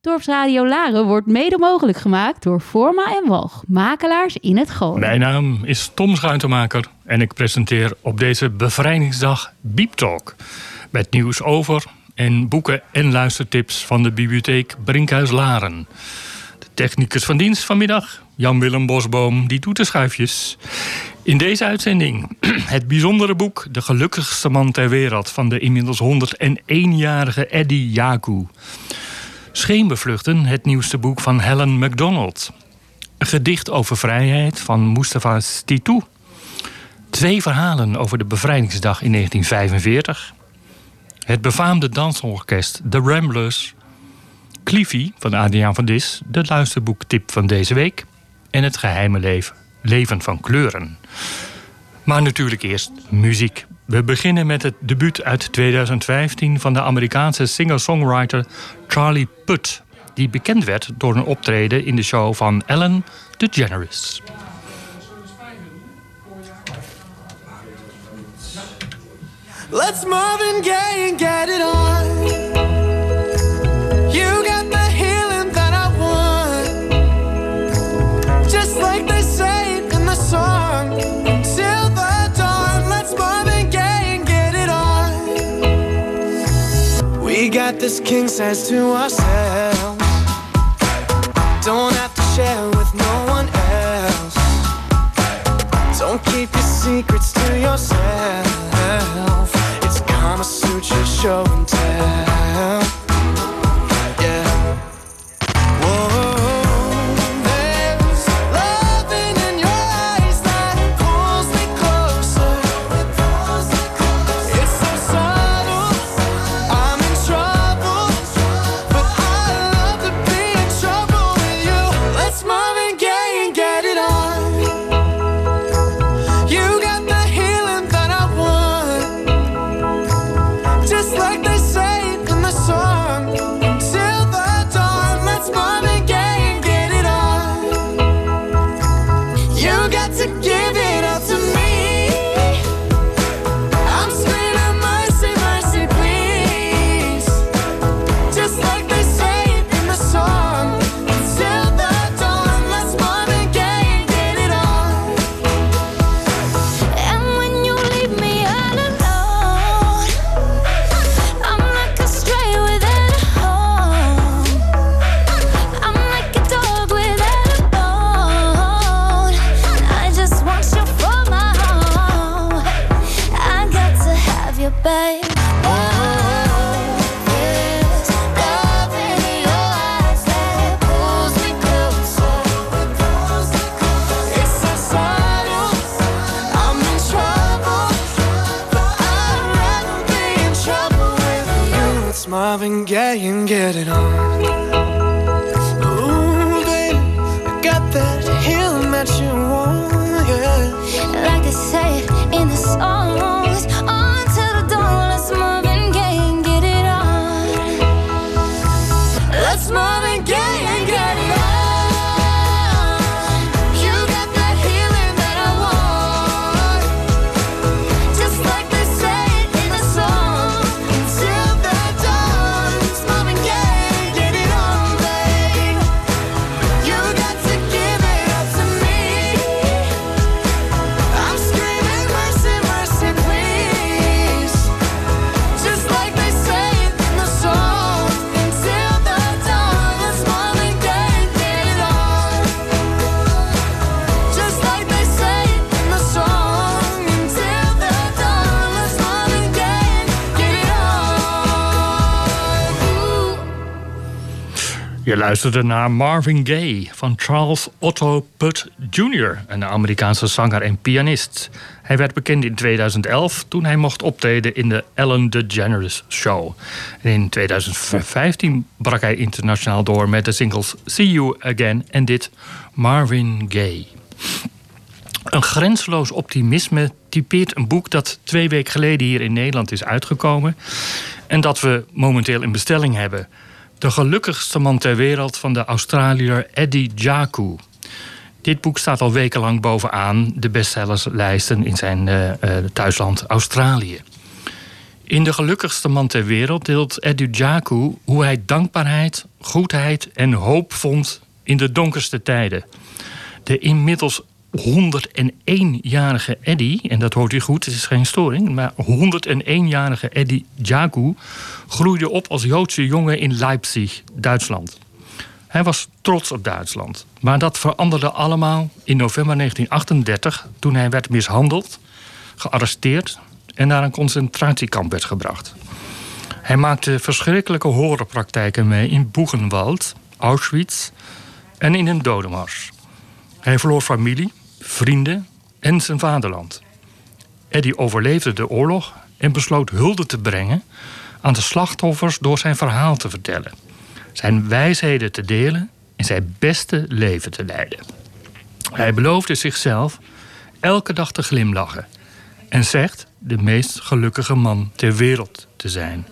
Dorpsradio Laren wordt mede mogelijk gemaakt door Forma en Walg, makelaars in het Gooi. Mijn naam is Tom Schuitenmaker en ik presenteer op deze bevrijdingsdag Beep Talk. Met nieuws over en boeken en luistertips van de bibliotheek Brinkhuis Laren. De technicus van dienst vanmiddag, Jan-Willem Bosboom, die doet de schuifjes. In deze uitzending het bijzondere boek De gelukkigste man ter wereld van de inmiddels 101-jarige Eddie Jaku. Scheenbevluchten, het nieuwste boek van Helen MacDonald. Een gedicht over vrijheid van Mustafa Stitou. Twee verhalen over de bevrijdingsdag in 1945. Het befaamde dansorkest The Ramblers. Cliffy van Adriaan van Dis, de luisterboektip van deze week. En het geheime leven, leven van kleuren. Maar natuurlijk eerst muziek. We beginnen met het debuut uit 2015 van de Amerikaanse singer-songwriter Charlie Puth, die bekend werd door een optreden in de show van Ellen DeGeneres. Let's Marvin Gaye and get it on. Got this king size to ourselves. Don't have to share with no one else. Don't keep your secrets to yourself. It's Kama Sutra show and tell. Luisterde naar Marvin Gaye van Charles Otto Putt Jr., een Amerikaanse zanger en pianist. Hij werd bekend in 2011 toen hij mocht optreden in de Ellen DeGeneres Show. In 2015 brak hij internationaal door met de singles See You Again en dit Marvin Gaye. Een grensloos optimisme typeert een boek dat twee weken geleden hier in Nederland is uitgekomen en dat we momenteel in bestelling hebben. De gelukkigste man ter wereld van de Australiër Eddie Jaku. Dit boek staat al wekenlang bovenaan de bestsellerslijsten in zijn uh, thuisland Australië. In De Gelukkigste Man ter Wereld deelt Edu Jaku hoe hij dankbaarheid, goedheid en hoop vond in de donkerste tijden. De inmiddels 101-jarige Eddie, en dat hoort u goed, het is geen storing, maar 101-jarige Eddie Jaku groeide op als Joodse jongen in Leipzig, Duitsland. Hij was trots op Duitsland, maar dat veranderde allemaal in november 1938 toen hij werd mishandeld, gearresteerd en naar een concentratiekamp werd gebracht. Hij maakte verschrikkelijke horenpraktijken mee in Buchenwald, Auschwitz en in een dodenmars. Hij verloor familie, vrienden en zijn vaderland. Eddie overleefde de oorlog en besloot hulde te brengen aan de slachtoffers door zijn verhaal te vertellen, zijn wijsheden te delen en zijn beste leven te leiden. Hij beloofde zichzelf elke dag te glimlachen en zegt de meest gelukkige man ter wereld te zijn.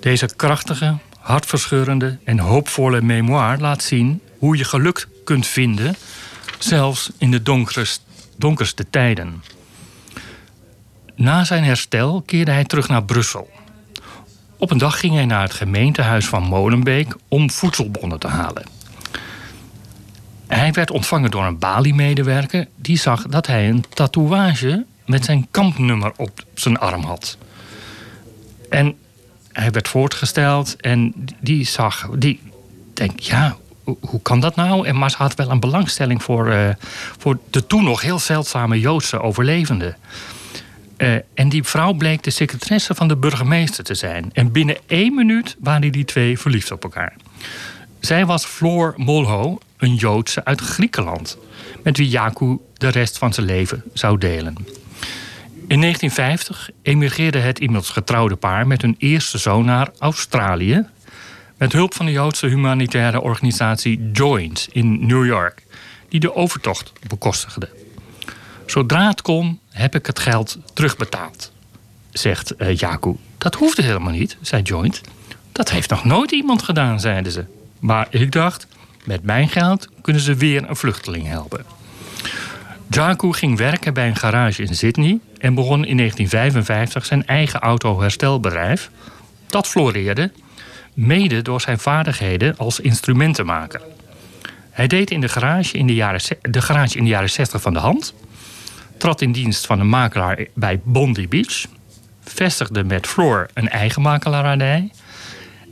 Deze krachtige, hartverscheurende en hoopvolle memoir laat zien hoe je geluk kunt vinden, zelfs in de donkerste, tijden. Na zijn herstel keerde hij terug naar Brussel. Op een dag ging hij naar het gemeentehuis van Molenbeek om voedselbonnen te halen. Hij werd ontvangen door een Bali-medewerker die zag dat hij een tatoeage met zijn kampnummer op zijn arm had. En hij werd voortgesteld en die zag, die denkt, ja, hoe kan dat nou? En maar ze had wel een belangstelling voor, uh, voor de toen nog heel zeldzame Joodse overlevenden. Uh, en die vrouw bleek de secretaresse van de burgemeester te zijn. En binnen één minuut waren die twee verliefd op elkaar. Zij was Floor Molho, een Joodse uit Griekenland, met wie Jaku de rest van zijn leven zou delen. In 1950 emigreerde het inmiddels getrouwde paar met hun eerste zoon naar Australië. Met hulp van de Joodse humanitaire organisatie Joint in New York, die de overtocht bekostigde. Zodra het kon, heb ik het geld terugbetaald, zegt uh, Jaku. Dat hoefde helemaal niet, zei Joint. Dat heeft nog nooit iemand gedaan, zeiden ze. Maar ik dacht, met mijn geld kunnen ze weer een vluchteling helpen. Jaku ging werken bij een garage in Sydney en begon in 1955 zijn eigen autoherstelbedrijf. Dat floreerde, mede door zijn vaardigheden als instrumentenmaker. Hij deed in de garage in de jaren, de garage in de jaren 60 van de hand, trad in dienst van een makelaar bij Bondi Beach, vestigde met Floor een eigen makelaardij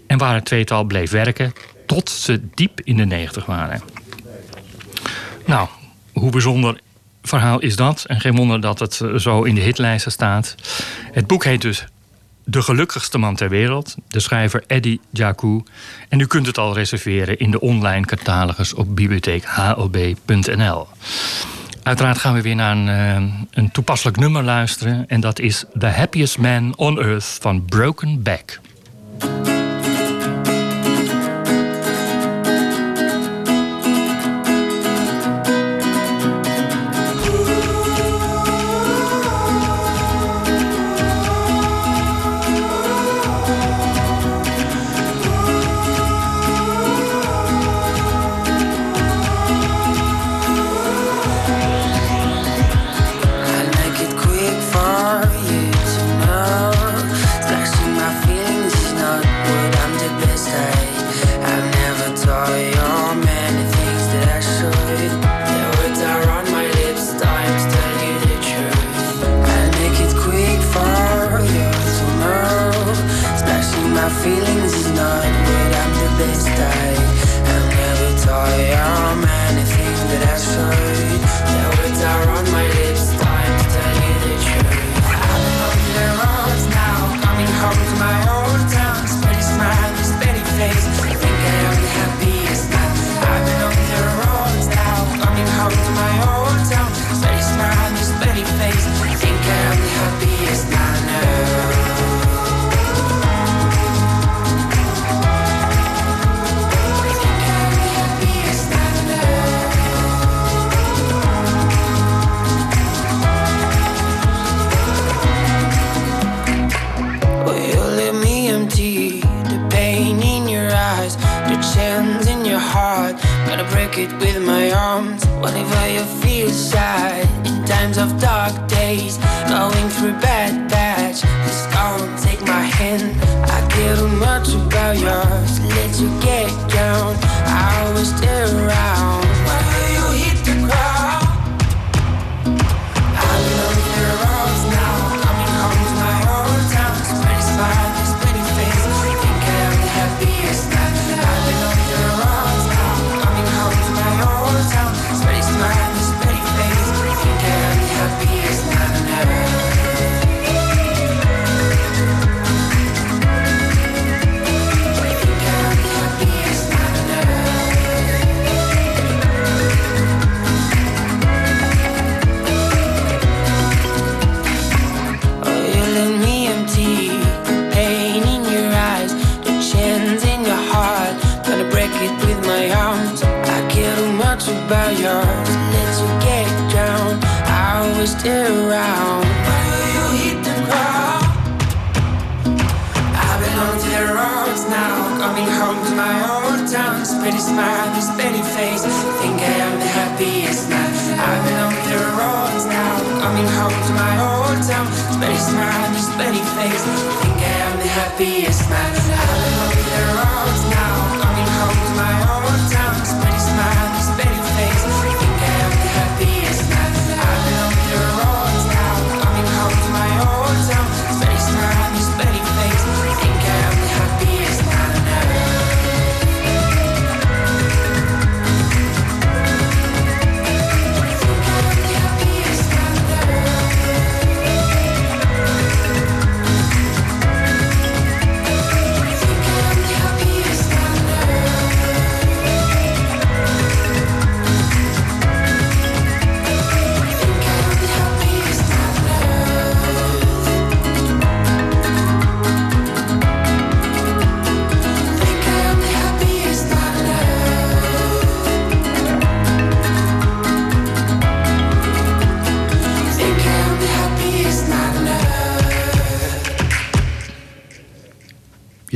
en waar het tweetal bleef werken tot ze diep in de negentig waren. Nou, hoe bijzonder verhaal is dat. En geen wonder dat het eh, zo in de hitlijsten staat. Het boek heet dus De gelukkigste man ter wereld. De schrijver Eddie Jaku. En u kunt het al reserveren in de online catalogus op bibliotheekhlb.nl. Uiteraard gaan we weer naar een, eh, een toepasselijk nummer luisteren. En dat is The Happiest Man on Earth van Broken Back.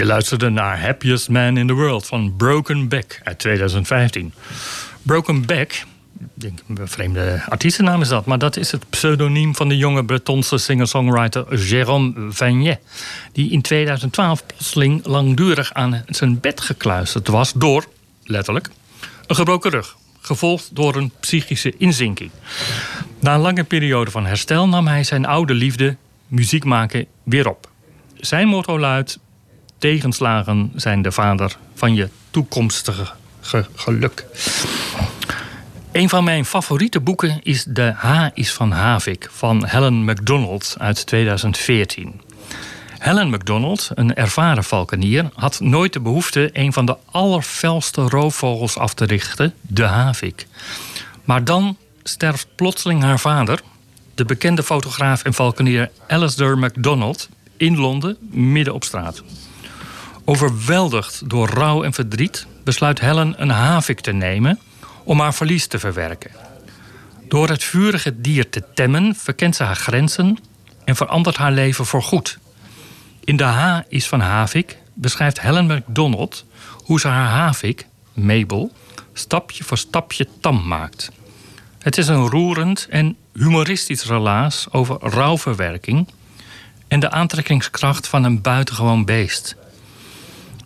Luisterde naar Happiest Man in the World van Broken Back uit 2015. Broken Back, denk een vreemde artiestennaam is dat, maar dat is het pseudoniem van de jonge Bretonse singer-songwriter Jérôme Vanier, die in 2012 plotseling langdurig aan zijn bed gekluisterd was door, letterlijk, een gebroken rug, gevolgd door een psychische inzinking. Na een lange periode van herstel nam hij zijn oude liefde, muziek maken, weer op. Zijn motto luidt: tegenslagen zijn de vader van je toekomstige ge- geluk. Een van mijn favoriete boeken is De H is van Havik van Helen MacDonald uit 2014. Helen MacDonald, een ervaren valkenier, had nooit de behoefte een van de allerfelste roofvogels af te richten, de havik. Maar dan sterft plotseling haar vader, de bekende fotograaf en valkenier Alistair MacDonald, in Londen, midden op straat. Overweldigd door rouw en verdriet besluit Helen een havik te nemen om haar verlies te verwerken. Door het vurige dier te temmen verkent ze haar grenzen en verandert haar leven voorgoed. In de H is van Havik beschrijft Helen MacDonald hoe ze haar havik, Mabel, stapje voor stapje tam maakt. Het is een roerend en humoristisch relaas over rouwverwerking en de aantrekkingskracht van een buitengewoon beest.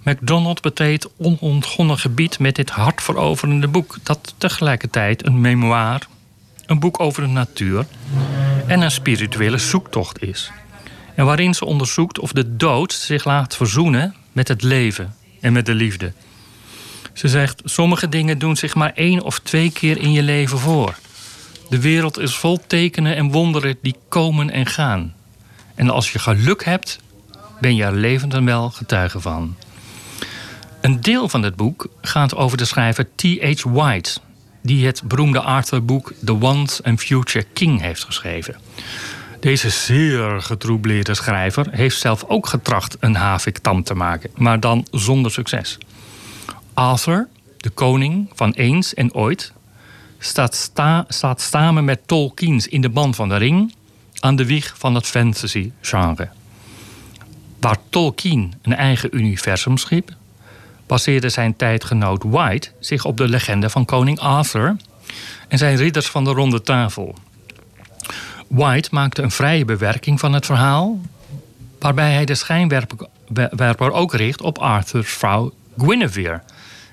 MacDonald betreedt onontgonnen gebied met dit hartveroverende boek, dat tegelijkertijd een memoir, een boek over de natuur en een spirituele zoektocht is. En waarin ze onderzoekt of de dood zich laat verzoenen met het leven en met de liefde. Ze zegt: Sommige dingen doen zich maar één of twee keer in je leven voor. De wereld is vol tekenen en wonderen die komen en gaan. En als je geluk hebt, ben je er levend en wel getuige van. Een deel van het boek gaat over de schrijver T.H. White, die het beroemde Arthur-boek The Once and Future King heeft geschreven. Deze zeer getroubleerde schrijver heeft zelf ook getracht een haviktam te maken, maar dan zonder succes. Arthur, de koning van eens en ooit, staat, sta, staat samen met Tolkien's In de Band van de Ring aan de wieg van het fantasy-genre. Waar Tolkien een eigen universum schiep, baseerde zijn tijdgenoot White zich op de legende van koning Arthur en zijn ridders van de ronde tafel. White maakte een vrije bewerking van het verhaal, waarbij hij de schijnwerper ook richt op Arthur's vrouw Guinevere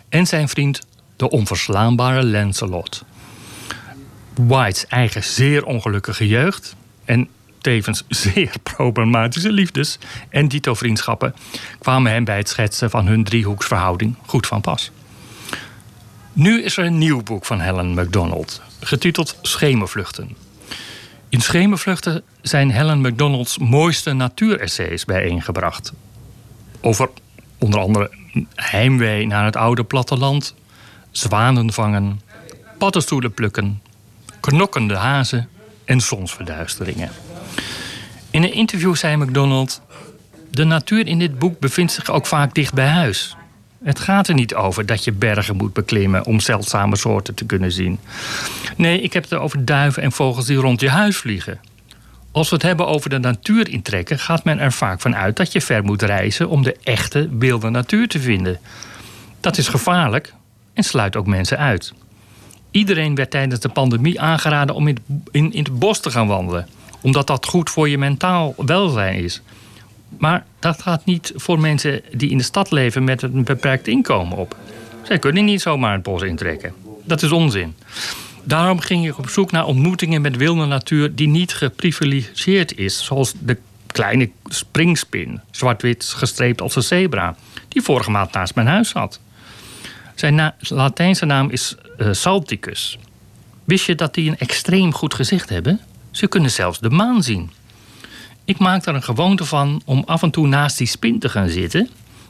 en zijn vriend de onverslaanbare Lancelot. White's eigen zeer ongelukkige jeugd en tevens zeer problematische liefdes en dito-vriendschappen kwamen hem bij het schetsen van hun driehoeksverhouding goed van pas. Nu is er een nieuw boek van Helen MacDonald, getiteld Schemervluchten. In Schemervluchten zijn Helen MacDonald's mooiste natuuressays bijeengebracht. Over onder andere heimwee naar het oude platteland, zwanen vangen, paddenstoelen plukken, knokkende hazen en zonsverduisteringen. In een interview zei McDonald: De natuur in dit boek bevindt zich ook vaak dicht bij huis. Het gaat er niet over dat je bergen moet beklimmen om zeldzame soorten te kunnen zien. Nee, ik heb het over duiven en vogels die rond je huis vliegen. Als we het hebben over de natuur intrekken, gaat men er vaak van uit dat je ver moet reizen om de echte wilde natuur te vinden. Dat is gevaarlijk en sluit ook mensen uit. Iedereen werd tijdens de pandemie aangeraden om in, in, in het bos te gaan wandelen, omdat dat goed voor je mentaal welzijn is. Maar dat gaat niet voor mensen die in de stad leven met een beperkt inkomen op. Zij kunnen niet zomaar het bos intrekken. Dat is onzin. Daarom ging ik op zoek naar ontmoetingen met wilde natuur die niet geprivilegeerd is, zoals de kleine springspin, zwart-wit gestreept als een zebra, die vorige maand naast mijn huis zat. Zijn Latijnse naam is uh, Salticus. Wist je dat die een extreem goed gezicht hebben? Ze kunnen zelfs de maan zien. Ik maak er een gewoonte van om af en toe naast die spin te gaan zitten,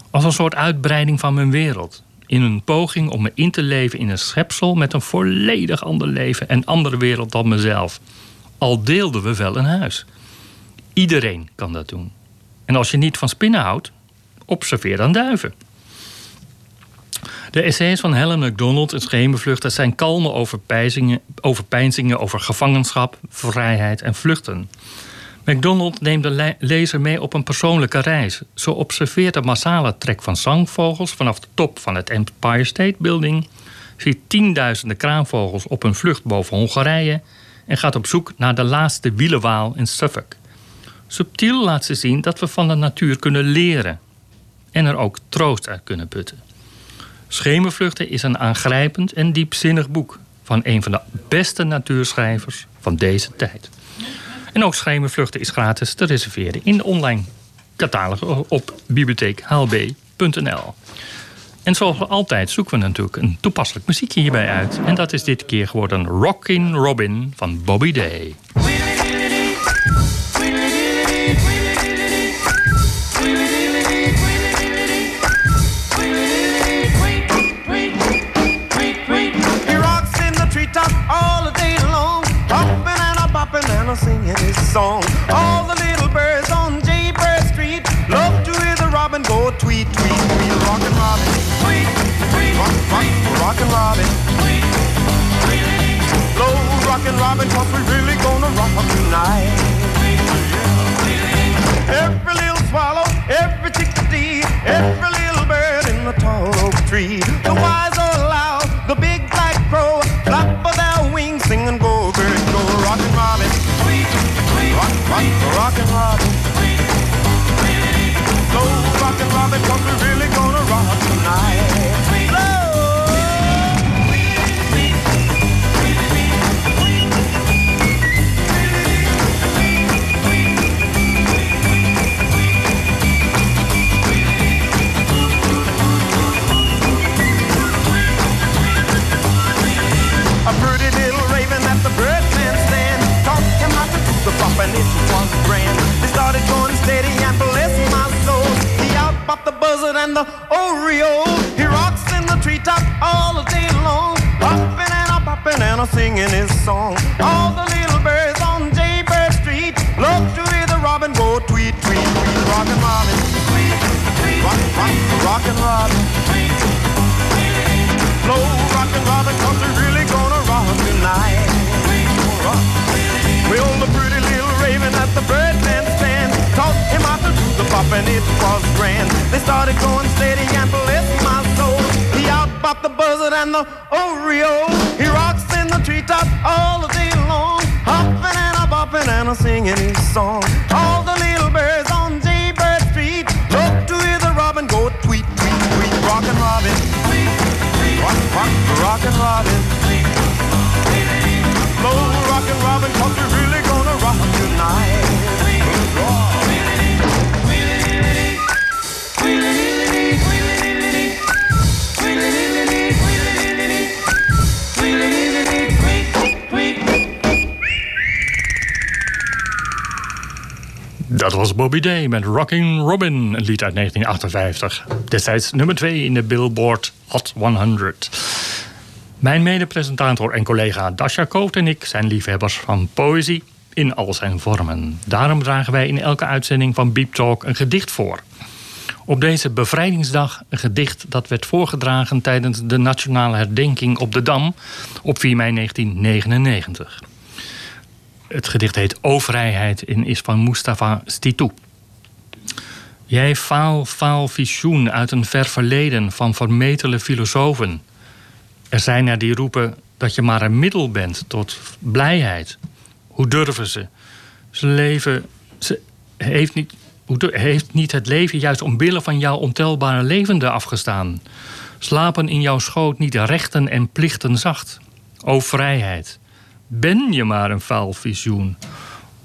als een soort uitbreiding van mijn wereld. In een poging om me in te leven in een schepsel met een volledig ander leven en andere wereld dan mezelf. Al deelden we wel een huis. Iedereen kan dat doen. En als je niet van spinnen houdt, observeer dan duiven. De essays van Helen MacDonald en Schemervluchten zijn kalme overpeinzingen, over gevangenschap, vrijheid en vluchten. MacDonald neemt de lezer mee op een persoonlijke reis. Zo observeert de massale trek van zangvogels vanaf de top van het Empire State Building, ziet tienduizenden kraanvogels op een vlucht boven Hongarije en gaat op zoek naar de laatste wielenwaal in Suffolk. Subtiel laat ze zien dat we van de natuur kunnen leren en er ook troost uit kunnen putten. Schemervluchten is een aangrijpend en diepzinnig boek van een van de beste natuurschrijvers van deze tijd. En ook Schemervluchten is gratis te reserveren in de online catalogus op bibliotheekhb.nl. En zoals altijd zoeken we natuurlijk een toepasselijk muziekje hierbij uit. En dat is dit keer geworden Rockin' Robin van Bobby Day. Song. All the little birds on Jaybird Street love to hear the robin go tweet, tweet, tweet. Rockin' Robin, tweet, tweet, rock, rock, rockin' Robin, tweet, tweet. Slow rockin' Robin, cause we really gonna rock tonight. Every little swallow, every chickadee, every little bird in the tall oak tree. The wise or Dat was Bobby Day met Rockin' Robin, een lied uit 1958. Destijds nummer 2 in de Billboard Hot 100. Mijn mede-presentator en collega Dasha Koot en ik zijn liefhebbers van poëzie in al zijn vormen. Daarom dragen wij in elke uitzending van Beep Talk een gedicht voor. Op deze bevrijdingsdag een gedicht dat werd voorgedragen tijdens de nationale herdenking op de Dam op 4 mei 1999. Het gedicht heet O en is van Mustafa Stitou. Jij faal, faal visioen uit een ver verleden van vermetele filosofen. Er zijn er die roepen dat je maar een middel bent tot blijheid. Hoe durven ze? Ze leven. Ze heeft niet, heeft niet het leven juist omwille van jouw ontelbare levenden afgestaan? Slapen in jouw schoot niet rechten en plichten zacht? O vrijheid, ben je maar een faal visioen?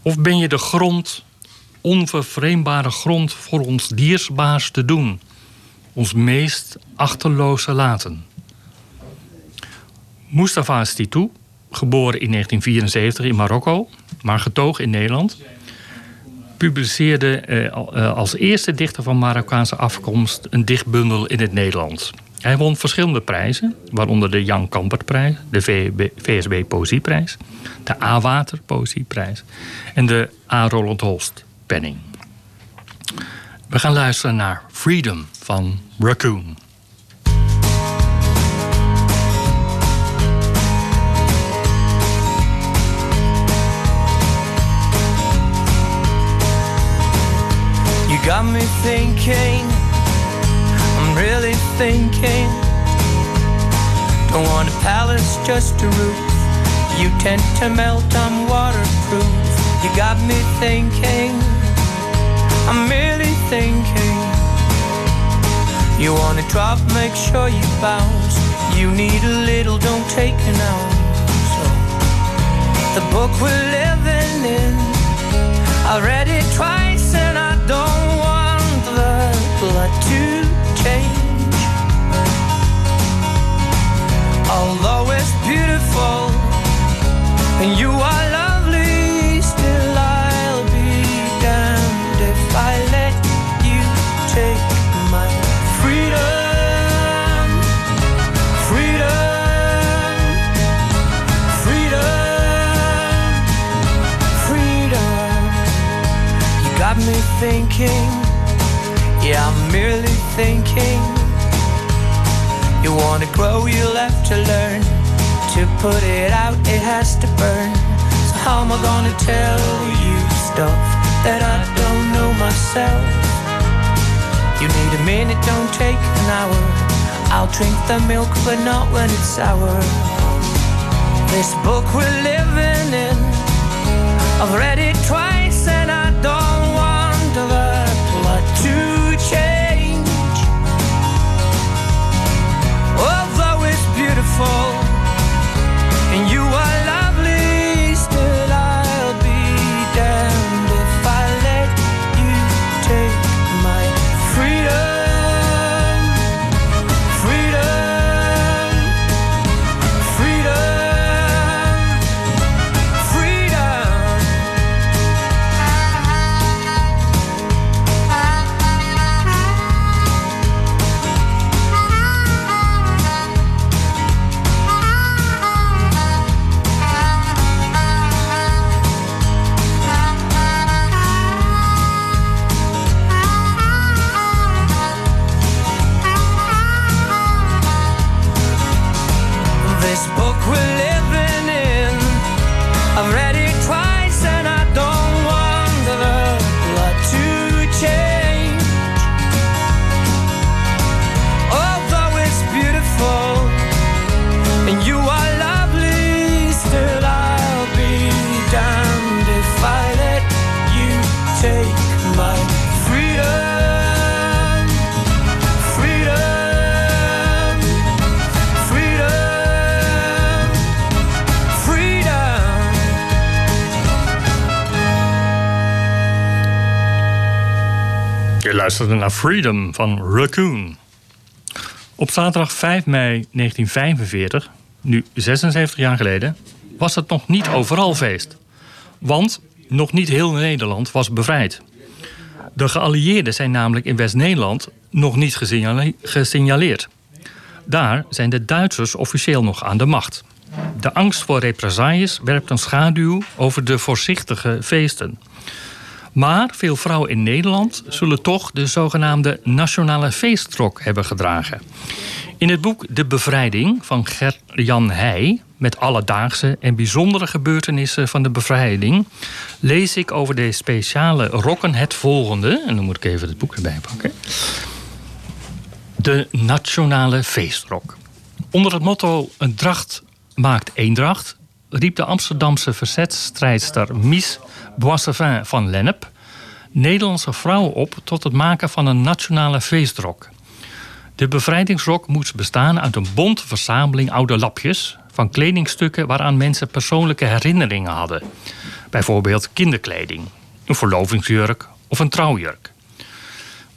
Of ben je de grond, onvervreembare grond voor ons diersbaars te doen? Ons meest achterloze laten. Mustafa Stitou, geboren in 1974 in Marokko, maar getogen in Nederland, publiceerde eh, eh, als eerste dichter van Marokkaanse afkomst een dichtbundel in het Nederlands. Hij won verschillende prijzen, waaronder de Jan Kampertprijs, de VSB, Poëzieprijs, de A. Water Poëzieprijs en de A. Roland Holst Penning. We gaan luisteren naar Freedom van Raccoon. You got me thinking, thinking. Don't want a palace, just a roof. You tend to melt, I'm waterproof. You got me thinking, I'm really thinking. You wanna drop, make sure you bounce. You need a little, don't take an ounce. So, the book we're living in. I read it twice and I don't want the blood to Although it's beautiful and you are lovely, still I'll be damned if I let you take my freedom. Freedom. Freedom freedom. You got me thinking, yeah, I'm merely thinking. Wanna grow, you'll have to learn. To put it out, it has to burn. So, how am I gonna tell you stuff that I don't know myself? You need a minute, don't take an hour. I'll drink the milk, but not when it's sour. This book we're living in. I've read it twice luisterde naar Freedom van Raccoon. Op zaterdag 5 mei 1945, nu 76 jaar geleden, was het nog niet overal feest. Want nog niet heel Nederland was bevrijd. De geallieerden zijn namelijk in West-Nederland nog niet gesignaleerd. Daar zijn de Duitsers officieel nog aan de macht. De angst voor represailles werpt een schaduw over de voorzichtige feesten. Maar veel vrouwen in Nederland zullen toch de zogenaamde nationale feestrok hebben gedragen. In het boek De Bevrijding van Ger-Jan Heij, met alledaagse en bijzondere gebeurtenissen van de bevrijding, lees ik over de speciale rokken het volgende. En dan moet ik even het boek erbij pakken. De Nationale Feestrok. Onder het motto Een dracht maakt eendracht riep de Amsterdamse verzetstrijdster Mies Boissevin van Lennep Nederlandse vrouwen op tot het maken van een nationale feestrok. De bevrijdingsrok moest bestaan uit een bonte verzameling oude lapjes van kledingstukken waaraan mensen persoonlijke herinneringen hadden. Bijvoorbeeld kinderkleding, een verlovingsjurk of een trouwjurk.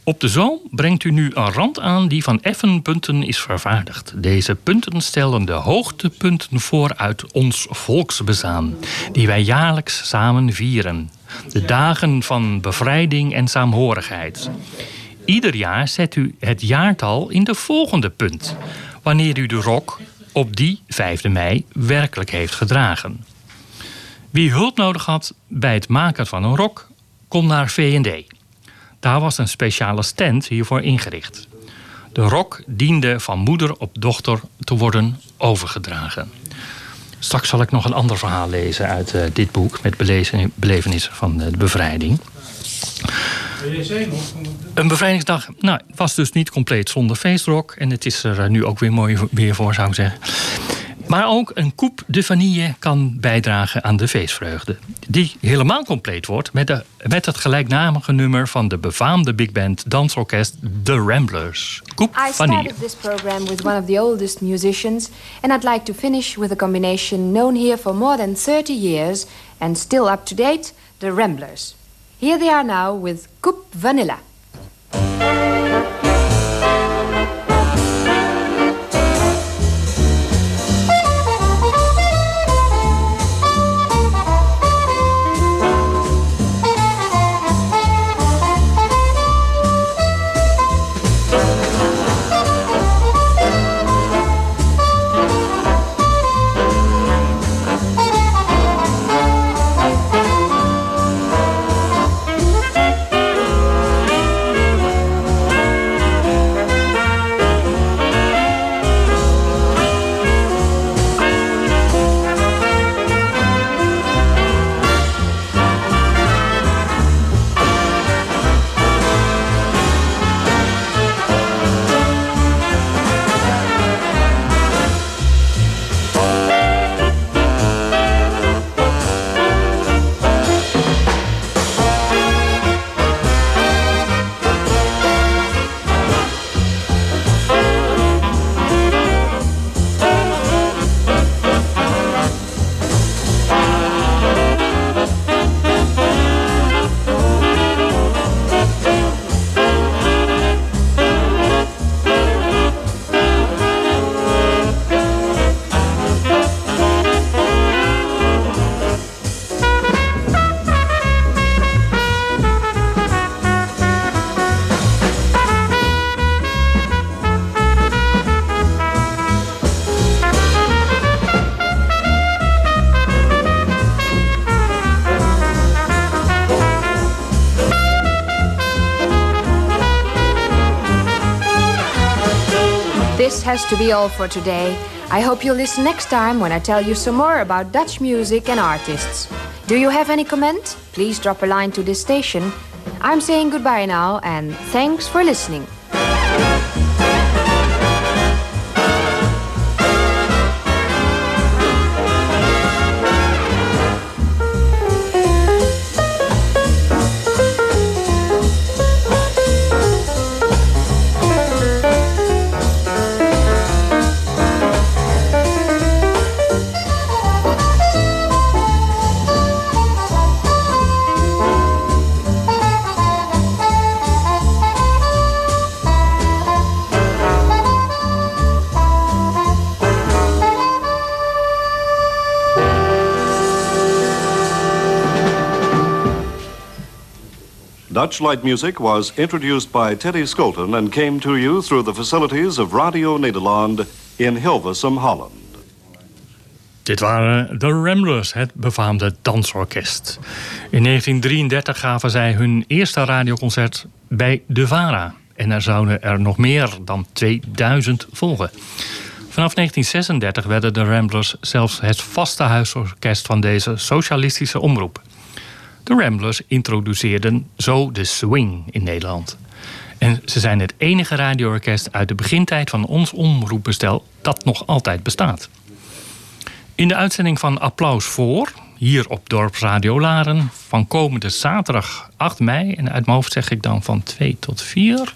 Op de zoom brengt u nu een rand aan die van effen punten is vervaardigd. Deze punten stellen de hoogtepunten voor uit ons volksbezaan, die wij jaarlijks samen vieren. De dagen van bevrijding en saamhorigheid. Ieder jaar zet u het jaartal in de volgende punt, wanneer u de rok op die 5 mei werkelijk heeft gedragen. Wie hulp nodig had bij het maken van een rok, kon naar V&D. Daar was een speciale stand hiervoor ingericht. De rok diende van moeder op dochter te worden overgedragen. Straks zal ik nog een ander verhaal lezen uit uh, dit boek met belevenissen van de bevrijding. Een bevrijdingsdag nou, was dus niet compleet zonder feestrok. En het is er nu ook weer mooi weer voor, zou ik zeggen. Maar ook een coupe de vanille kan bijdragen aan de feestvreugde. Die helemaal compleet wordt met, de, met het gelijknamige nummer van de befaamde big band dansorkest The Ramblers. Coupe I started this program with one of the oldest musicians and I'd like to finish with a combination known here for more than 30 years and still up to date, The Ramblers. Here they are now with Coupe Vanilla. Be all for today. I hope you'll listen next time when I tell you some more about Dutch music and artists. Do you have any comment? Please drop a line to this station. I'm saying goodbye now, and thanks for listening. Light music was introduced by Teddy Skolton and came to you through the facilities of Radio Nederland in Hilversum, Holland. Dit waren de Ramblers, het befaamde dansorkest. In 1933 gaven zij hun eerste radioconcert bij De Vara. En er zouden er nog meer dan 2000 volgen. Vanaf 1936 werden de Ramblers zelfs het vaste huisorkest van deze socialistische omroep. De Ramblers introduceerden zo de swing in Nederland. En ze zijn het enige radioorkest uit de begintijd van ons omroepbestel dat nog altijd bestaat. In de uitzending van Applaus voor, hier op Dorpsradio Laren, van komende zaterdag 8 mei, en uit mijn hoofd zeg ik dan van 2 tot 4,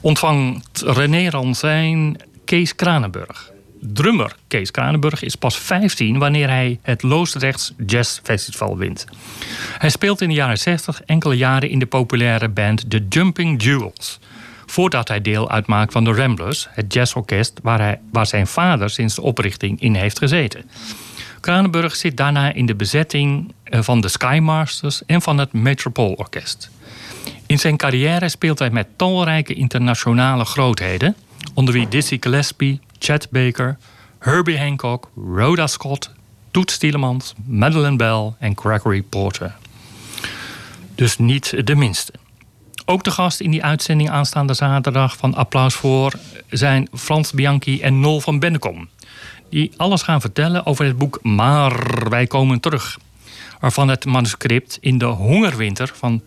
ontvangt René Ransijn Kees Kranenburg. Drummer Kees Kranenburg is pas 15 wanneer hij het Loosdrechts Jazz Festival wint. Hij speelt in de jaren 60 enkele jaren in de populaire band The Jumping Jewels. Voordat hij deel uitmaakt van de Ramblers, het jazzorkest waar, hij, waar zijn vader sinds de oprichting in heeft gezeten. Kranenburg zit daarna in de bezetting eh, van de Skymasters en van het Metropole Orkest. In zijn carrière speelt hij met talrijke internationale grootheden, onder wie Dizzy Gillespie, Chet Baker, Herbie Hancock, Rhoda Scott, Toets Tielemans, Madeleine Bell en Gregory Porter. Dus niet de minste. Ook de gast in die uitzending aanstaande zaterdag van Applaus voor zijn Frans Bianchi en Nol van Bennekom. Die alles gaan vertellen over het boek Maar wij komen terug. Waarvan het manuscript in de hongerwinter van 1944-1945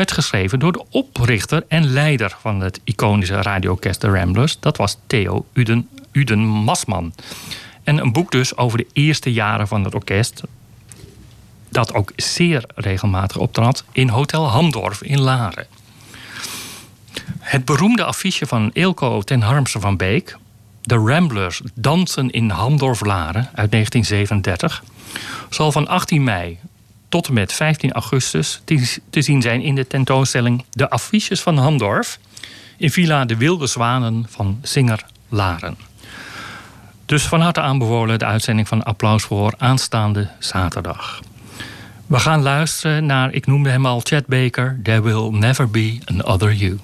werd geschreven door de oprichter en leider van het iconische radioorkest The Ramblers. Dat was Theo Uden, Uden Masman. En een boek dus over de eerste jaren van het orkest. Dat ook zeer regelmatig optrad in Hotel Hamdorf in Laren. Het beroemde affiche van Eelco ten Harmse van Beek... De Ramblers dansen in Hamdorf-Laren uit 1937... zal van 18 mei tot en met 15 augustus te zien zijn in de tentoonstelling De Affiches van Hamdorf in Villa De Wilde Zwanen van Singer Laren. Dus van harte aanbevolen de uitzending van Applaus voor aanstaande zaterdag. We gaan luisteren naar, ik noemde hem al, Chad Baker, There Will Never Be Another You.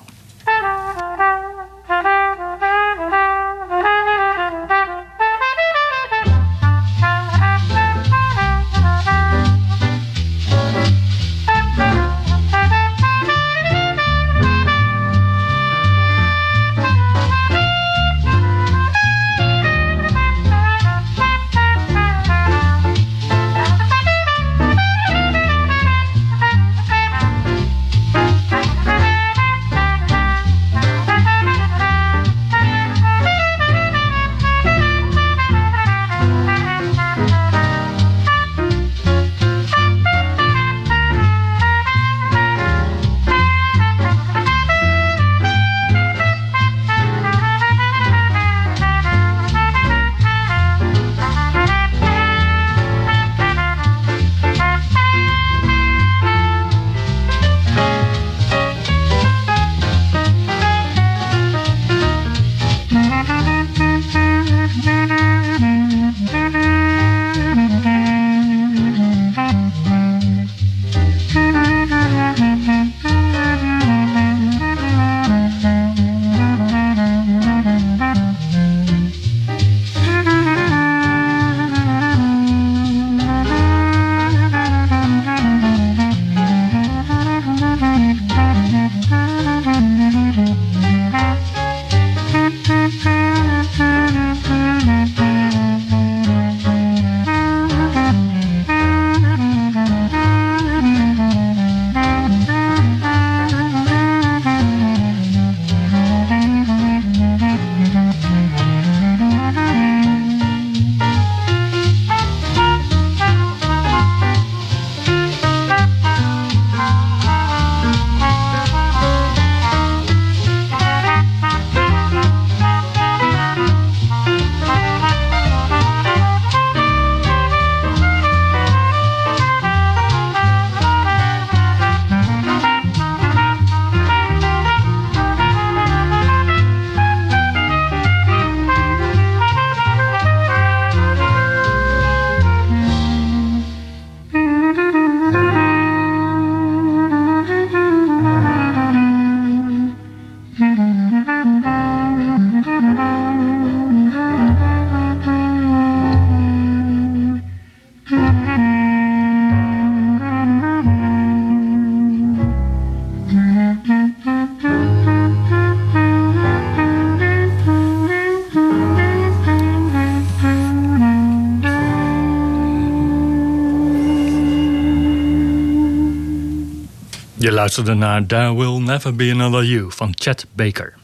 Luisterde naar There Will Never Be Another You van Chet Baker.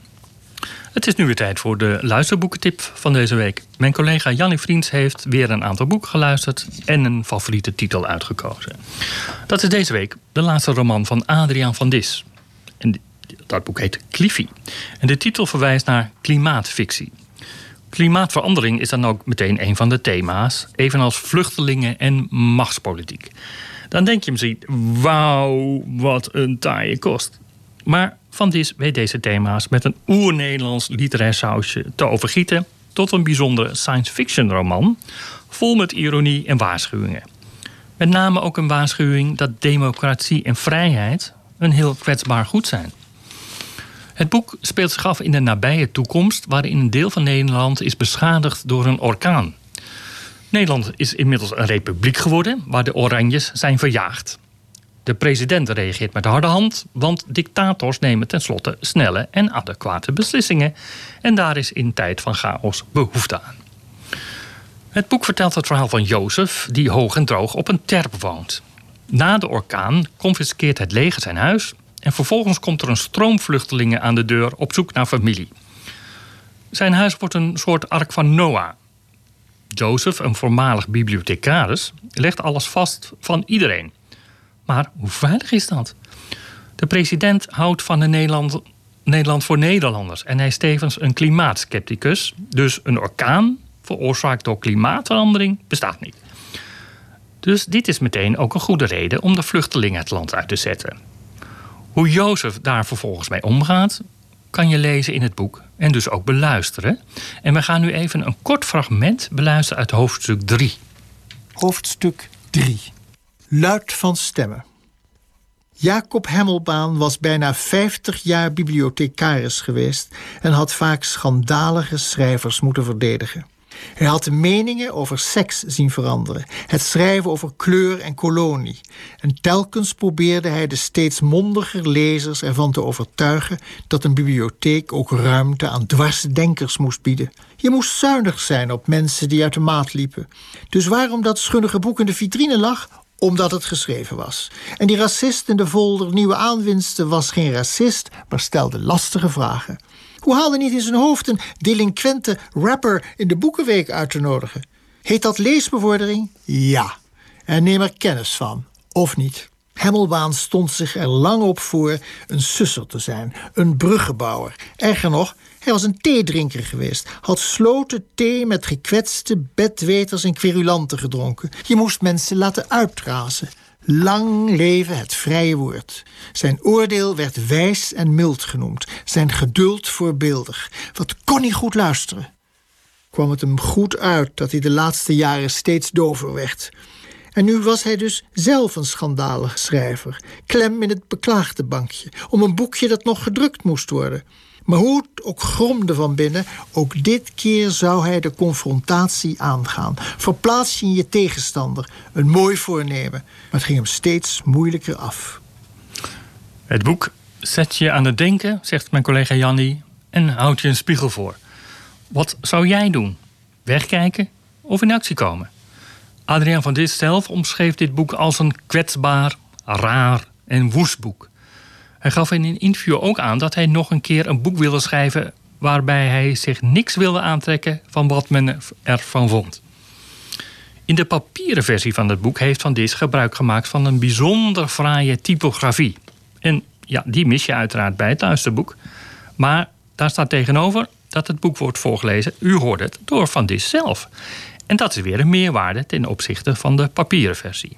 Het is nu weer tijd voor de luisterboekentip van deze week. Mijn collega Jannie Vriends heeft weer een aantal boeken geluisterd en een favoriete titel uitgekozen. Dat is deze week de laatste roman van Adriaan van Dis. En dat boek heet Cliffy. En de titel verwijst naar klimaatfictie. Klimaatverandering is dan ook meteen een van de thema's, evenals vluchtelingen en machtspolitiek. Dan denk je misschien, wauw, wat een taaie kost. Maar Van Dis weet deze thema's met een oer-Nederlands literair sausje te overgieten tot een bijzondere science fiction roman, vol met ironie en waarschuwingen. Met name ook een waarschuwing dat democratie en vrijheid een heel kwetsbaar goed zijn. Het boek speelt zich af in de nabije toekomst, waarin een deel van Nederland is beschadigd door een orkaan. Nederland is inmiddels een republiek geworden, waar de Oranjes zijn verjaagd. De president reageert met harde hand, want dictators nemen tenslotte snelle en adequate beslissingen. En daar is in tijd van chaos behoefte aan. Het boek vertelt het verhaal van Jozef, die hoog en droog op een terp woont. Na de orkaan confiskeert het leger zijn huis en vervolgens komt er een stroom vluchtelingen aan de deur op zoek naar familie. Zijn huis wordt een soort ark van Noah. Jozef, een voormalig bibliothecaris, legt alles vast van iedereen. Maar hoe veilig is dat? De president houdt van een Nederland, Nederland voor Nederlanders en hij is tevens een klimaatskepticus. Dus een orkaan, veroorzaakt door klimaatverandering, bestaat niet. Dus dit is meteen ook een goede reden om de vluchtelingen het land uit te zetten. Hoe Jozef daar vervolgens mee omgaat, kan je lezen in het boek en dus ook beluisteren. En we gaan nu even een kort fragment beluisteren uit hoofdstuk 3. Hoofdstuk 3. Luid van stemmen. Jacob Hemmelbaan was bijna 50 jaar bibliothecaris geweest en had vaak schandalige schrijvers moeten verdedigen. Hij had de meningen over seks zien veranderen, het schrijven over kleur en kolonie. En telkens probeerde hij de steeds mondiger lezers ervan te overtuigen dat een bibliotheek ook ruimte aan dwarsdenkers moest bieden. Je moest zuinig zijn op mensen die uit de maat liepen. Dus waarom dat schunnige boek in de vitrine lag? Omdat het geschreven was. En die racist in de folder Nieuwe Aanwinsten was geen racist, maar stelde lastige vragen. Hoe haalde niet in zijn hoofd een delinquente rapper in de Boekenweek uit te nodigen? Heet dat leesbevordering? Ja. En neem er kennis van. Of niet. Hemmelbaan stond zich er lang op voor een susser te zijn, een bruggenbouwer. Erger nog, hij was een theedrinker geweest, had sloten thee met gekwetste bedweters en querulanten gedronken. Je moest mensen laten uitrazen. Lang leven het vrije woord. Zijn oordeel werd wijs en mild genoemd, zijn geduld voorbeeldig. Wat kon hij goed luisteren? Kwam het hem goed uit dat hij de laatste jaren steeds dover werd. En nu was hij dus zelf een schandalige schrijver, klem in het beklaagde bankje, om een boekje dat nog gedrukt moest worden. Maar hoe het ook gromde van binnen, ook dit keer zou hij de confrontatie aangaan. Verplaats je je tegenstander, een mooi voornemen, maar het ging hem steeds moeilijker af. Het boek zet je aan het denken, zegt mijn collega Jannie, en houdt je een spiegel voor. Wat zou jij doen? Wegkijken of in actie komen? Adriaan van Dis zelf omschreef dit boek als een kwetsbaar, raar en woest boek. Hij gaf in een interview ook aan dat hij nog een keer een boek wilde schrijven waarbij hij zich niks wilde aantrekken van wat men ervan vond. In de papieren versie van het boek heeft Van Dis gebruik gemaakt van een bijzonder fraaie typografie. En ja, die mis je uiteraard bij het luisterboek. Maar daar staat tegenover dat het boek wordt voorgelezen, u hoort het, door Van Dis zelf. En dat is weer een meerwaarde ten opzichte van de papieren versie.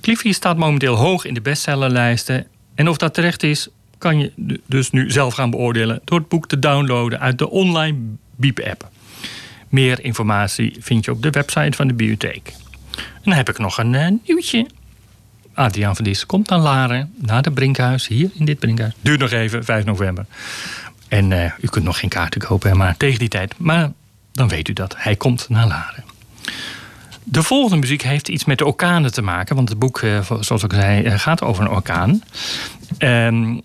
Cliffy staat momenteel hoog in de bestsellerlijsten en of dat terecht is, kan je dus nu zelf gaan beoordelen door het boek te downloaden uit de online Biep-app. Meer informatie vind je op de website van de bibliotheek. En dan heb ik nog een uh, nieuwtje. Adriaan van Dis komt naar Laren, naar de Brinkhuis, hier in dit Brinkhuis. Duurt nog even, 5 november. En uh, u kunt nog geen kaarten kopen, maar tegen die tijd. Maar dan weet u dat. Hij komt naar Laren. De volgende muziek heeft iets met de orkanen te maken. Want het boek, eh, zoals ik zei, eh, gaat over een orkaan. Um,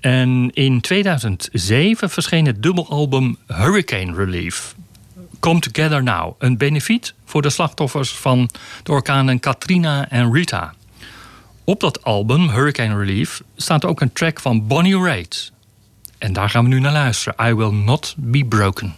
en in 2007 verscheen het dubbelalbum Hurricane Relief. Come Together Now. Een benefiet voor de slachtoffers van de orkanen Katrina en Rita. Op dat album, Hurricane Relief, staat ook een track van Bonnie Raitt. En daar gaan we nu naar luisteren. I Will Not Be Broken.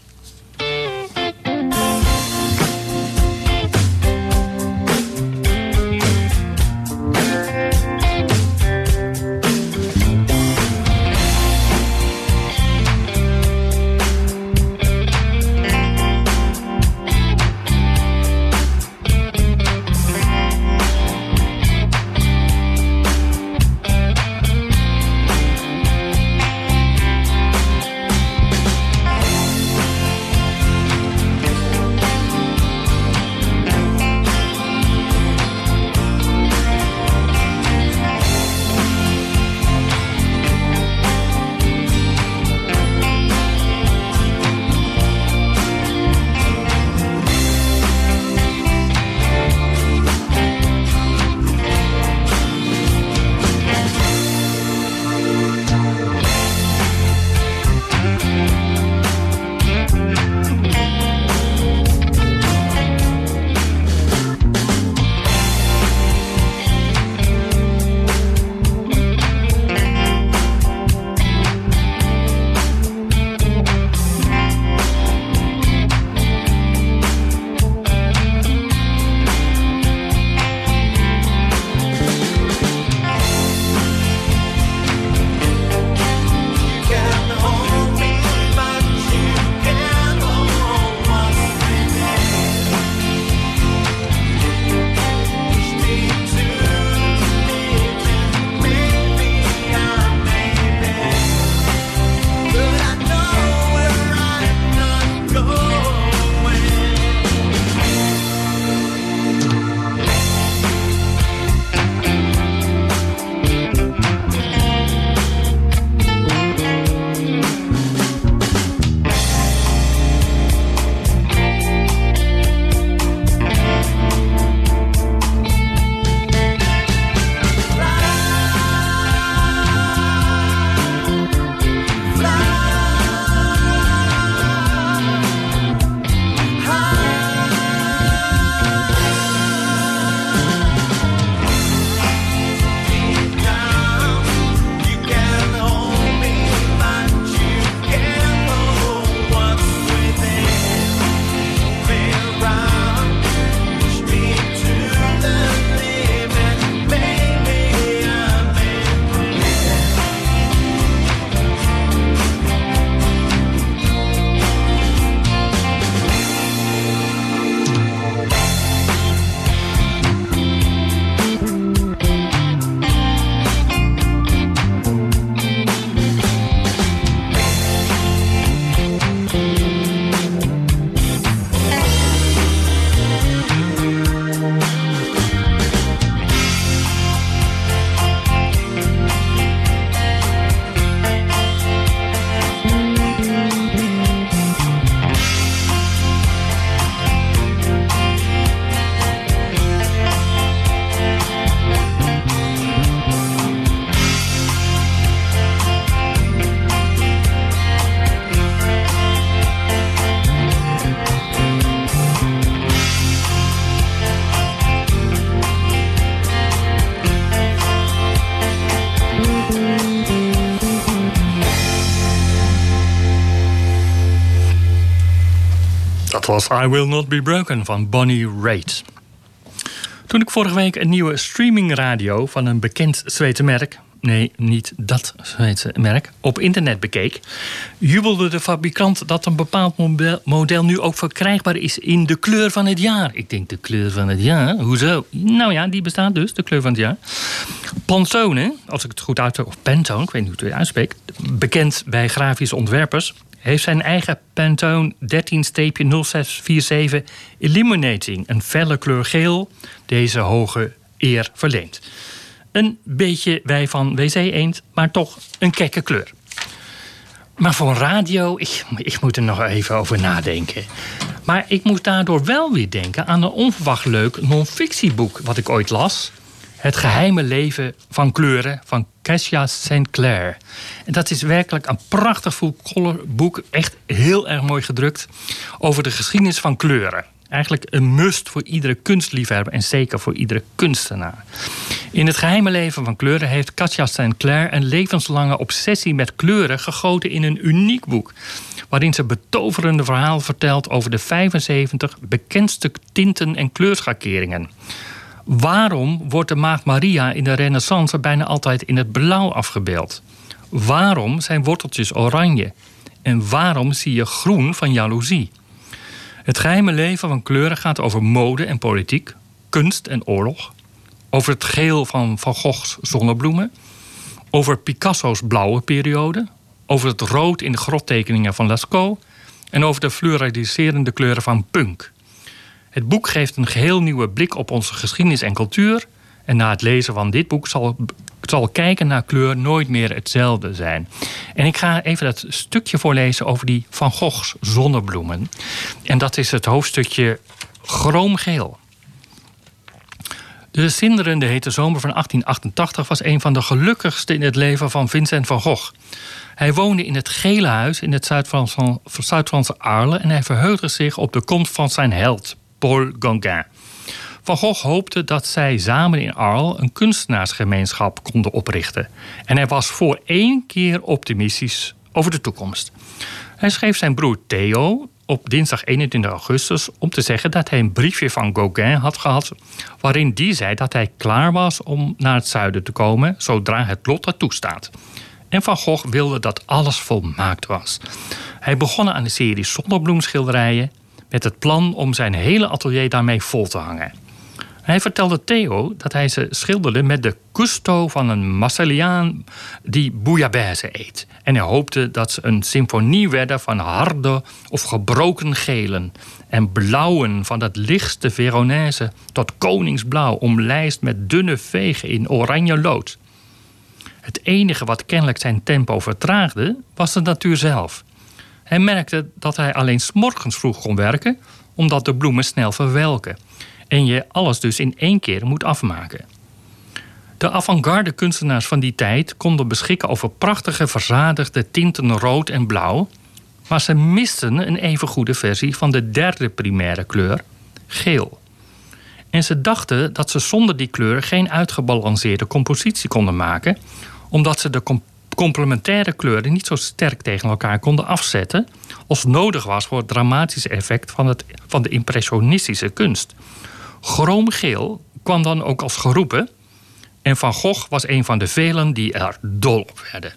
Was I Will Not Be Broken van Bonnie Raitt. Toen ik vorige week een nieuwe streamingradio van een bekend Zweedse merk, nee, niet dat Zweedse merk, op internet bekeek, jubelde de fabrikant dat een bepaald model nu ook verkrijgbaar is in de kleur van het jaar. Ik denk, de kleur van het jaar? Hoezo? Nou ja, die bestaat dus, de kleur van het jaar. Pantone, als ik het goed uitspreek, of Pantone, ik weet niet hoe het uitspreekt, bekend bij grafische ontwerpers, heeft zijn eigen Pantone 13-0647 Illuminating, een felle kleur geel, deze hoge eer verleent. Een beetje wij van WC Eend, maar toch een kekke kleur. Maar voor radio, ik, ik moet er nog even over nadenken. Maar ik moet daardoor wel weer denken aan een onverwacht leuk non-fictieboek wat ik ooit las. Het geheime leven van kleuren van Cassia St. Clair. En dat is werkelijk een prachtig full color boek. Echt heel erg mooi gedrukt. Over de geschiedenis van kleuren. Eigenlijk een must voor iedere kunstliefhebber en zeker voor iedere kunstenaar. In het geheime leven van kleuren heeft Katja Sinclair een levenslange obsessie met kleuren gegoten in een uniek boek. Waarin ze betoverende verhaal vertelt over de 75 bekendste tinten en kleurschakeringen. Waarom wordt de Maagd Maria in de Renaissance bijna altijd in het blauw afgebeeld? Waarom zijn worteltjes oranje? En waarom zie je groen van jaloezie? Het geheime leven van kleuren gaat over mode en politiek, kunst en oorlog, over het geel van Van Gogh's zonnebloemen, over Picasso's blauwe periode, over het rood in de grottekeningen van Lascaux en over de fluoriserende kleuren van punk. Het boek geeft een geheel nieuwe blik op onze geschiedenis en cultuur. En na het lezen van dit boek zal, kijken naar kleur nooit meer hetzelfde zijn. En ik ga even dat stukje voorlezen over die Van Gogh's zonnebloemen. En dat is het hoofdstukje Chroomgeel. De zinderende hete zomer van 1888 was een van de gelukkigste in het leven van Vincent van Gogh. Hij woonde in het Gele Huis in het Zuid-Franse Zuid en hij verheugde zich op de komst van zijn held, Paul Gauguin. Van Gogh hoopte dat zij samen in Arles een kunstenaarsgemeenschap konden oprichten. En hij was voor één keer optimistisch over de toekomst. Hij schreef zijn broer Theo op dinsdag 21 augustus om te zeggen dat hij een briefje van Gauguin had gehad. waarin die zei dat hij klaar was om naar het zuiden te komen zodra het lot dat toestaat. En Van Gogh wilde dat alles volmaakt was. Hij begon aan een serie zonnebloemschilderijen met het plan om zijn hele atelier daarmee vol te hangen. Hij vertelde Theo dat hij ze schilderde met de gusto van een Marceliaan die bouillabaisse eet. En hij hoopte dat ze een symfonie werden van harde of gebroken gelen en blauwen van het lichtste Veronese tot koningsblauw omlijst met dunne vegen in oranje lood. Het enige wat kennelijk zijn tempo vertraagde was de natuur zelf. Hij merkte dat hij alleen s'morgens vroeg kon werken, omdat de bloemen snel verwelken. En je alles dus in één keer moet afmaken. De avant-garde kunstenaars van die tijd konden beschikken over prachtige verzadigde tinten rood en blauw, maar ze misten een even goede versie van de derde primaire kleur, geel. En ze dachten dat ze zonder die kleur geen uitgebalanceerde compositie konden maken, omdat ze de complementaire kleuren niet zo sterk tegen elkaar konden afzetten als nodig was voor het dramatische effect van, het, van de impressionistische kunst. Chroomgeel kwam dan ook als geroepen en Van Gogh was een van de velen die er dol op werden.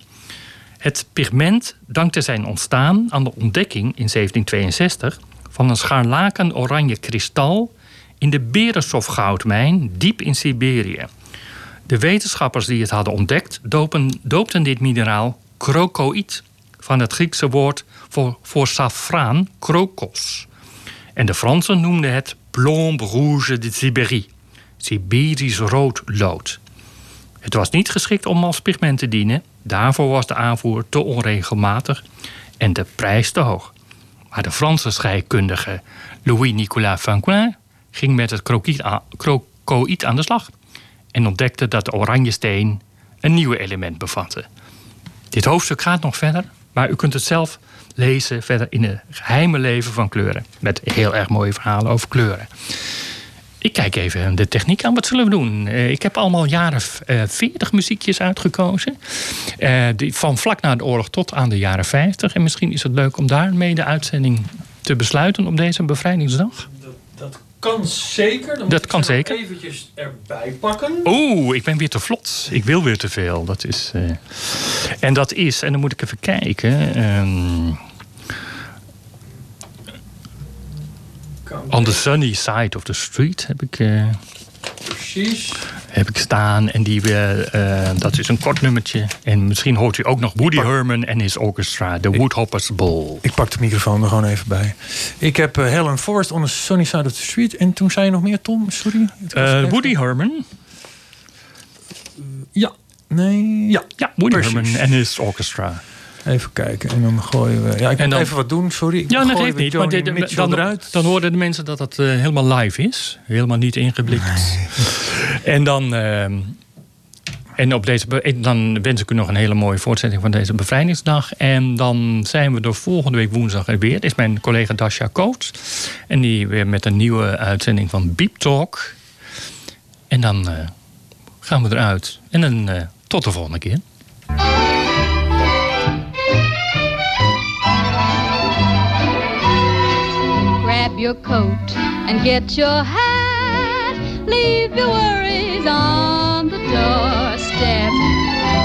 Het pigment dankte zijn ontstaan aan de ontdekking in 1762 van een scharlaken oranje kristal in de Beresov-goudmijn diep in Siberië. De wetenschappers die het hadden ontdekt dopen, doopten dit mineraal krokoïd, van het Griekse woord voor, voor safraan, krokos. En de Fransen noemden het plomb rouge de Sibérie, Siberisch rood lood. Het was niet geschikt om als pigment te dienen, daarvoor was de aanvoer te onregelmatig en de prijs te hoog. Maar de Franse scheikundige Louis-Nicolas Fanquin ging met het krokoïd aan de slag en ontdekte dat de oranje steen een nieuw element bevatte. Dit hoofdstuk gaat nog verder, maar u kunt het zelf lezen verder in het geheime leven van kleuren. Met heel erg mooie verhalen over kleuren. Ik kijk even de techniek aan. Wat zullen we doen? Eh, ik heb allemaal jaren 40 eh, muziekjes uitgekozen. Die, van vlak na de oorlog tot aan de jaren 50. En misschien is het leuk om daarmee de uitzending te besluiten op deze bevrijdingsdag. Kan zeker. Dan dat kan zeker. Eventjes erbij pakken. Oeh, ik ben weer te vlot. Ik wil weer te veel. Dat is, uh... En dat is, en dan moet ik even kijken. Um... On the sunny side of the street heb ik. Uh... Precies. Heb ik staan. En die, uh, dat is een kort nummertje. En misschien hoort u ook nog Woody Herman en his orchestra. The Woodhoppers Ball. Ik pak de microfoon er gewoon even bij. Ik heb uh, Helen Forrest on the Sunny Side of the Street. En toen zei je nog meer, Tom? Sorry. Woody Herman. ja. Nee. Ja. Ja, Woody Herman en his orchestra. Even kijken en dan gooien we. Ja, ik moet even wat doen, sorry. Ik ja, dat heeft niet. Maar dit, dan, eruit. dan hoorden de mensen dat het uh, helemaal live is. Helemaal niet ingeblikt. Nee. En dan. Uh, En op deze, en dan wens ik u nog een hele mooie voortzetting van deze bevrijdingsdag. En dan zijn we er volgende week woensdag er weer. Is mijn collega Dasha Coates. En die weer met een nieuwe uitzending van Beep Talk. En dan eh, gaan we eruit. En dan eh, tot de volgende keer. Grab your coat and get your hat. Leave your worries on the doorstep.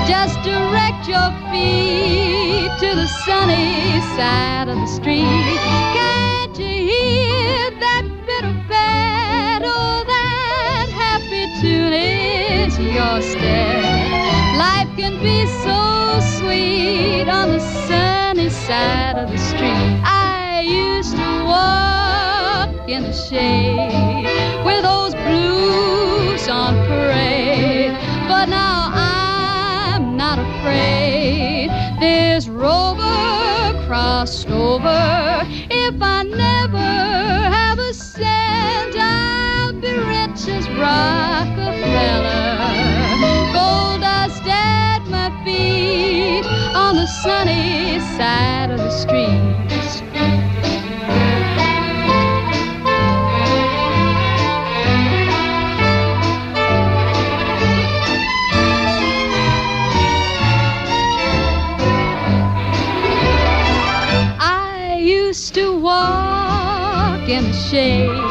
Just direct your feet to the sunny side of the street. Can't you hear that bit of bad? Oh, that happy tune is your step. Life can be so sweet on the sunny side of the street. I used to walk in the shade with those blues on parade, but now I'm not afraid. This rover crossed over. If I never have a cent, I'll be rich as Rockefeller. Gold dust at my feet on the sunny side of the street. Shade